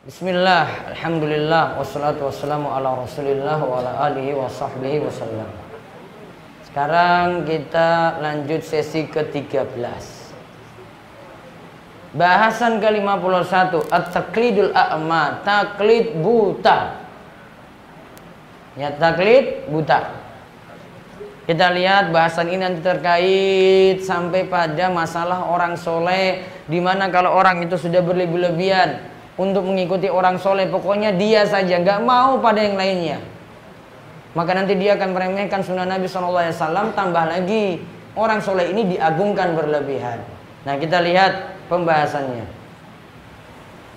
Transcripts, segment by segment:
Bismillah, Alhamdulillah, wassalatu wassalamu ala rasulillah wa ala alihi wa sahbihi wasallam Sekarang kita lanjut sesi ke-13 Bahasan ke-51 At-taklidul a'ma Taklid buta. Ya taklid buta. Kita lihat bahasan ini nanti terkait sampai pada masalah orang soleh Di mana kalau orang itu sudah berlebih-lebihan untuk mengikuti orang soleh pokoknya dia saja nggak mau pada yang lainnya. Maka nanti dia akan meremehkan sunnah Nabi SAW tambah lagi orang soleh ini diagungkan berlebihan. Nah kita lihat pembahasannya.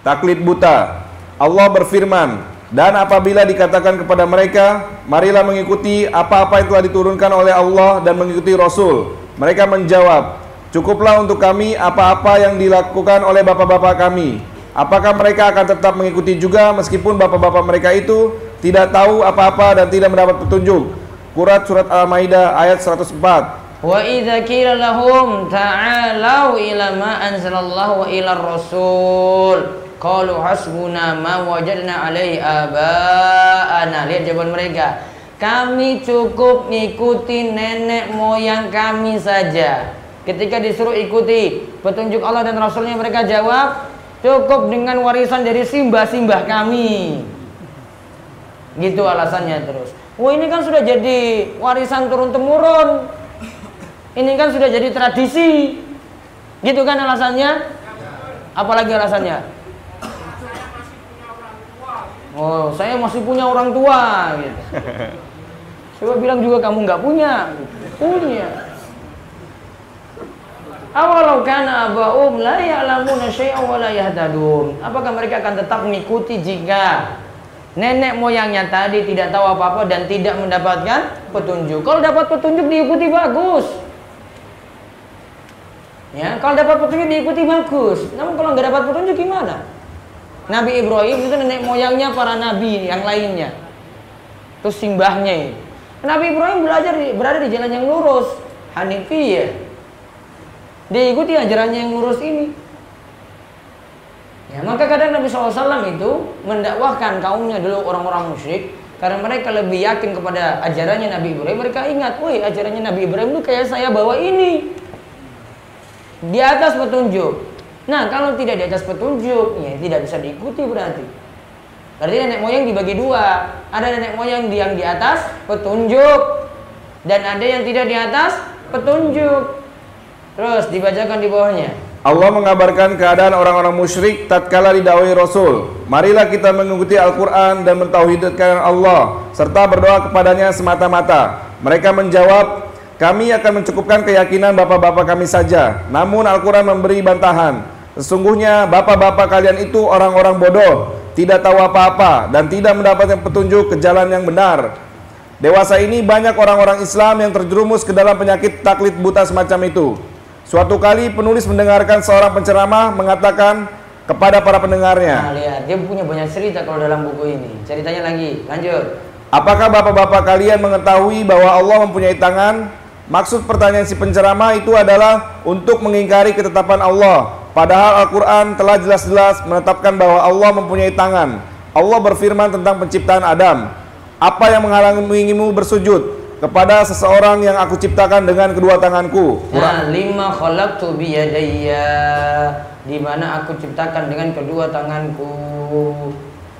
Taklid buta. Allah berfirman dan apabila dikatakan kepada mereka marilah mengikuti apa-apa yang telah diturunkan oleh Allah dan mengikuti Rasul. Mereka menjawab cukuplah untuk kami apa-apa yang dilakukan oleh bapak-bapak kami Apakah mereka akan tetap mengikuti juga meskipun bapak-bapak mereka itu tidak tahu apa-apa dan tidak mendapat petunjuk? Quran surat Al-Maidah ayat 104. Wa idza qila lahum ta'alu ila ma anzalallahu wa ila rasul qalu hasbuna ma wajadna alaihi aba'ana. Lihat jawaban mereka. Kami cukup mengikuti nenek moyang kami saja. Ketika disuruh ikuti petunjuk Allah dan Rasulnya mereka jawab Cukup dengan warisan dari simbah-simbah kami. Gitu alasannya terus. Wah ini kan sudah jadi warisan turun-temurun. Ini kan sudah jadi tradisi. Gitu kan alasannya? Apalagi alasannya? Oh, saya masih punya orang tua gitu. Coba bilang juga kamu nggak punya. Punya. Awalau kana aba'um la ya'lamuna syai'an wa la yahtadun. Apakah mereka akan tetap mengikuti jika nenek moyangnya tadi tidak tahu apa-apa dan tidak mendapatkan petunjuk? Kalau dapat petunjuk diikuti bagus. Ya, kalau dapat petunjuk diikuti bagus. Namun kalau nggak dapat petunjuk gimana? Nabi Ibrahim itu nenek moyangnya para nabi yang lainnya. Terus simbahnya Nabi Ibrahim belajar berada di jalan yang lurus, Hanifiyah dia ikuti ajarannya yang lurus ini. Ya, maka kadang Nabi SAW itu mendakwahkan kaumnya dulu orang-orang musyrik karena mereka lebih yakin kepada ajarannya Nabi Ibrahim. Mereka ingat, woi ajarannya Nabi Ibrahim itu kayak saya bawa ini di atas petunjuk. Nah kalau tidak di atas petunjuk, ya tidak bisa diikuti berarti. Berarti nenek moyang dibagi dua. Ada nenek moyang yang di atas petunjuk dan ada yang tidak di atas petunjuk. Terus dibacakan di bawahnya. Allah mengabarkan keadaan orang-orang musyrik tatkala didakwai Rasul. Marilah kita mengikuti Al-Quran dan mentauhidkan Allah serta berdoa kepadanya semata-mata. Mereka menjawab, kami akan mencukupkan keyakinan bapak-bapak kami saja. Namun Al-Quran memberi bantahan. Sesungguhnya bapak-bapak kalian itu orang-orang bodoh, tidak tahu apa-apa dan tidak mendapatkan petunjuk ke jalan yang benar. Dewasa ini banyak orang-orang Islam yang terjerumus ke dalam penyakit taklid buta semacam itu. Suatu kali penulis mendengarkan seorang penceramah mengatakan kepada para pendengarnya. Nah, lihat, dia punya banyak cerita kalau dalam buku ini. Ceritanya lagi, lanjut. Apakah bapak-bapak kalian mengetahui bahwa Allah mempunyai tangan? Maksud pertanyaan si penceramah itu adalah untuk mengingkari ketetapan Allah. Padahal Al-Quran telah jelas-jelas menetapkan bahwa Allah mempunyai tangan. Allah berfirman tentang penciptaan Adam. Apa yang menghalangimu bersujud? Kepada seseorang yang aku ciptakan dengan kedua tanganku. Nah, lima khalaqtu biyadayya di mana aku ciptakan dengan kedua tanganku.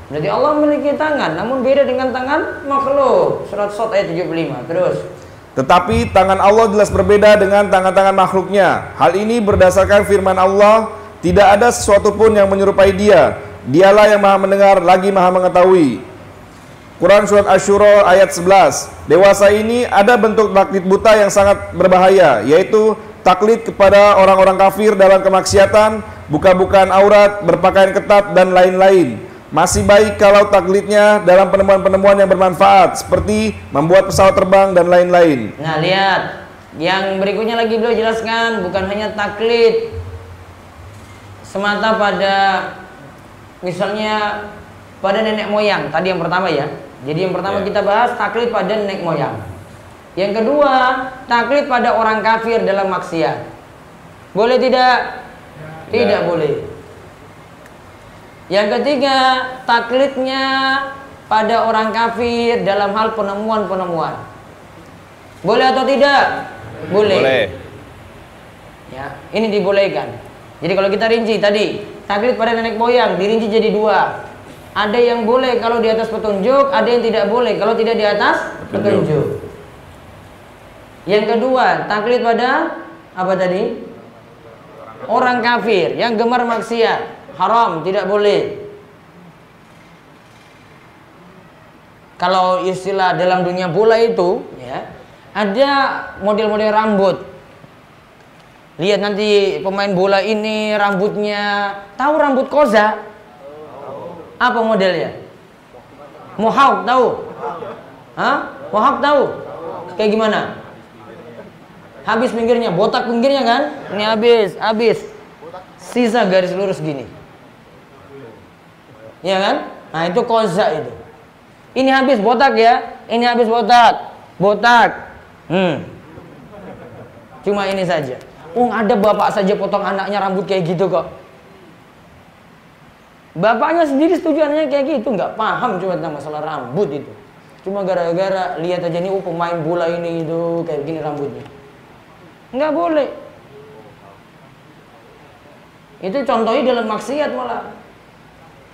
Berarti Allah memiliki tangan, namun beda dengan tangan makhluk. Surat Sot ayat 75. Terus. Tetapi tangan Allah jelas berbeda dengan tangan-tangan makhluknya. Hal ini berdasarkan firman Allah, tidak ada sesuatu pun yang menyerupai dia. Dialah yang maha mendengar lagi maha mengetahui. Quran surat Asyura ayat 11. Dewasa ini ada bentuk taklid buta yang sangat berbahaya, yaitu taklid kepada orang-orang kafir dalam kemaksiatan, buka-bukaan aurat, berpakaian ketat dan lain-lain. Masih baik kalau taklidnya dalam penemuan-penemuan yang bermanfaat seperti membuat pesawat terbang dan lain-lain. Nah, lihat. Yang berikutnya lagi beliau jelaskan bukan hanya taklid semata pada misalnya pada nenek moyang tadi yang pertama ya jadi yang pertama yeah. kita bahas taklid pada nenek moyang. Yang kedua, taklid pada orang kafir dalam maksiat. Boleh tidak? Tidak, tidak boleh. Yang ketiga, taklidnya pada orang kafir dalam hal penemuan-penemuan. Boleh atau tidak? Boleh. Boleh. Ya, ini dibolehkan. Jadi kalau kita rinci tadi, taklid pada nenek moyang dirinci jadi dua. Ada yang boleh kalau di atas petunjuk, ada yang tidak boleh kalau tidak di atas petunjuk. petunjuk. Yang kedua, taklid pada apa tadi? Orang kafir yang gemar maksiat, haram, tidak boleh. Kalau istilah dalam dunia bola itu, ya, ada model-model rambut. Lihat nanti pemain bola ini rambutnya, tahu rambut koza? Apa modelnya? Mohawk tahu? Hah? Mohawk tahu? Kayak gimana? Habis pinggirnya, botak pinggirnya kan? Ini habis, habis. Sisa garis lurus gini. Ya kan? Nah itu koza itu. Ini habis botak ya, ini habis botak, botak. Hmm. Cuma ini saja. Oh ada bapak saja potong anaknya rambut kayak gitu kok. Bapaknya sendiri setuju anaknya kayak gitu, nggak paham cuma tentang masalah rambut itu. Cuma gara-gara lihat aja nih, oh pemain bola ini itu kayak gini rambutnya. Nggak boleh. Itu contohnya dalam maksiat malah.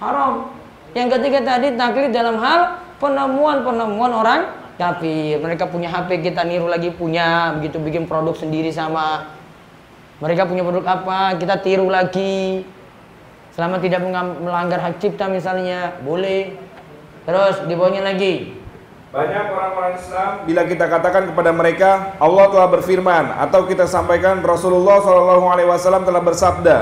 Haram. Yang ketiga tadi taklid dalam hal penemuan-penemuan orang kafir. Mereka punya HP, kita niru lagi punya, begitu bikin produk sendiri sama. Mereka punya produk apa, kita tiru lagi. Selama tidak melanggar hak cipta misalnya, boleh. Terus di bawahnya lagi. Banyak orang-orang Islam bila kita katakan kepada mereka Allah telah berfirman atau kita sampaikan Rasulullah SAW telah bersabda,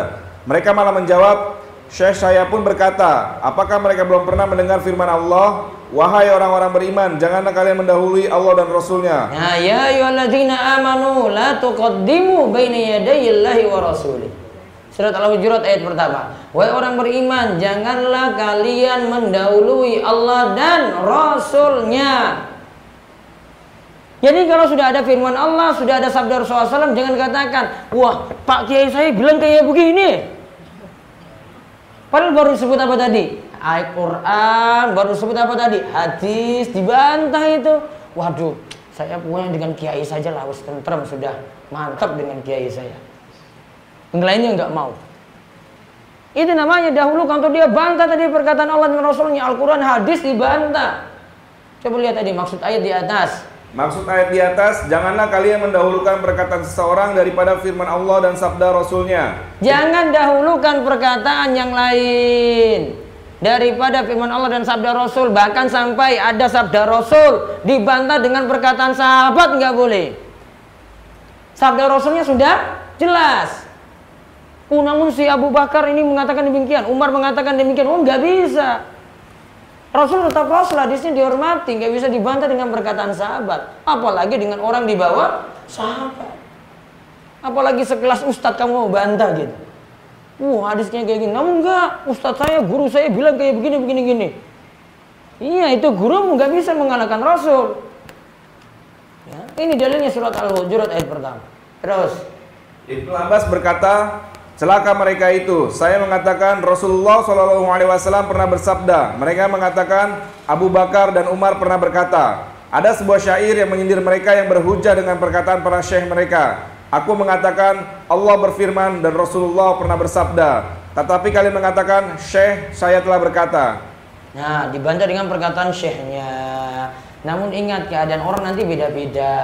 mereka malah menjawab Syekh saya pun berkata, apakah mereka belum pernah mendengar firman Allah? Wahai orang-orang beriman, janganlah kalian mendahului Allah dan Rasulnya. Ya, ya ayyuhalladzina amanu la tuqaddimu baina yadayillahi wa rasulih. Surat Al-Hujurat ayat pertama. Wahai orang beriman, janganlah kalian mendahului Allah dan Rasulnya. Jadi kalau sudah ada firman Allah, sudah ada sabda Rasulullah SAW, jangan katakan, wah Pak Kiai saya bilang kayak begini. Padahal baru disebut apa tadi? Al-Quran, baru disebut apa tadi? Hadis, dibantah itu. Waduh, saya punya dengan kiai saja lah, tentrem sudah mantap dengan kiai saya. Yang lainnya nggak mau. Itu namanya dahulu kalau dia bantah tadi perkataan Allah dan Rasulnya Al-Quran hadis dibantah. Coba lihat tadi maksud ayat di atas. Maksud ayat di atas, janganlah kalian mendahulukan perkataan seseorang daripada firman Allah dan sabda Rasulnya. Jangan dahulukan perkataan yang lain daripada firman Allah dan sabda Rasul. Bahkan sampai ada sabda Rasul dibantah dengan perkataan sahabat nggak boleh. Sabda Rasulnya sudah jelas. Oh, namun si Abu Bakar ini mengatakan demikian, Umar mengatakan demikian. Oh nggak bisa. Rasul tetap Rasul hadisnya dihormati, nggak bisa dibantah dengan perkataan sahabat. Apalagi dengan orang di bawah sahabat. Apalagi sekelas ustadz kamu mau bantah gitu. Wah hadisnya kayak gini. Namun enggak, ustadz saya, guru saya bilang kayak begini, begini, gini. Iya itu guru nggak bisa mengalahkan Rasul. Ya, ini dalilnya surat Al-Hujurat ayat pertama. Terus. Ibnu Abbas berkata, Celaka mereka itu. Saya mengatakan Rasulullah Wasallam pernah bersabda. Mereka mengatakan Abu Bakar dan Umar pernah berkata. Ada sebuah syair yang menyindir mereka yang berhujah dengan perkataan para syekh mereka. Aku mengatakan Allah berfirman dan Rasulullah pernah bersabda. Tetapi kalian mengatakan syekh saya telah berkata. Nah, dibantah dengan perkataan syekhnya. Namun ingat keadaan orang nanti beda-beda.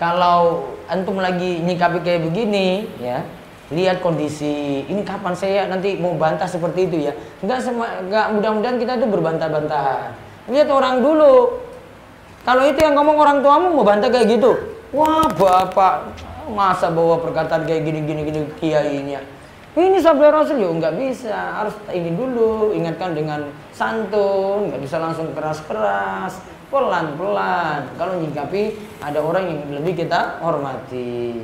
Kalau antum lagi nyikapi kayak begini, ya, lihat kondisi ini kapan saya nanti mau bantah seperti itu ya. Nggak nggak mudah-mudahan kita itu berbantah-bantahan. Lihat orang dulu. Kalau itu yang ngomong orang tuamu mau bantah kayak gitu? Wah bapak masa bawa perkataan kayak gini gini gini kiainya ini sabda rasul ya nggak bisa. Harus ini dulu ingatkan dengan santun nggak bisa langsung keras-keras pelan-pelan. Kalau nyikapi ada orang yang lebih kita hormati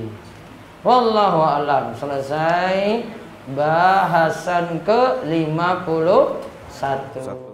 Wallahu a'lam. Selesai bahasan ke 51. Satu.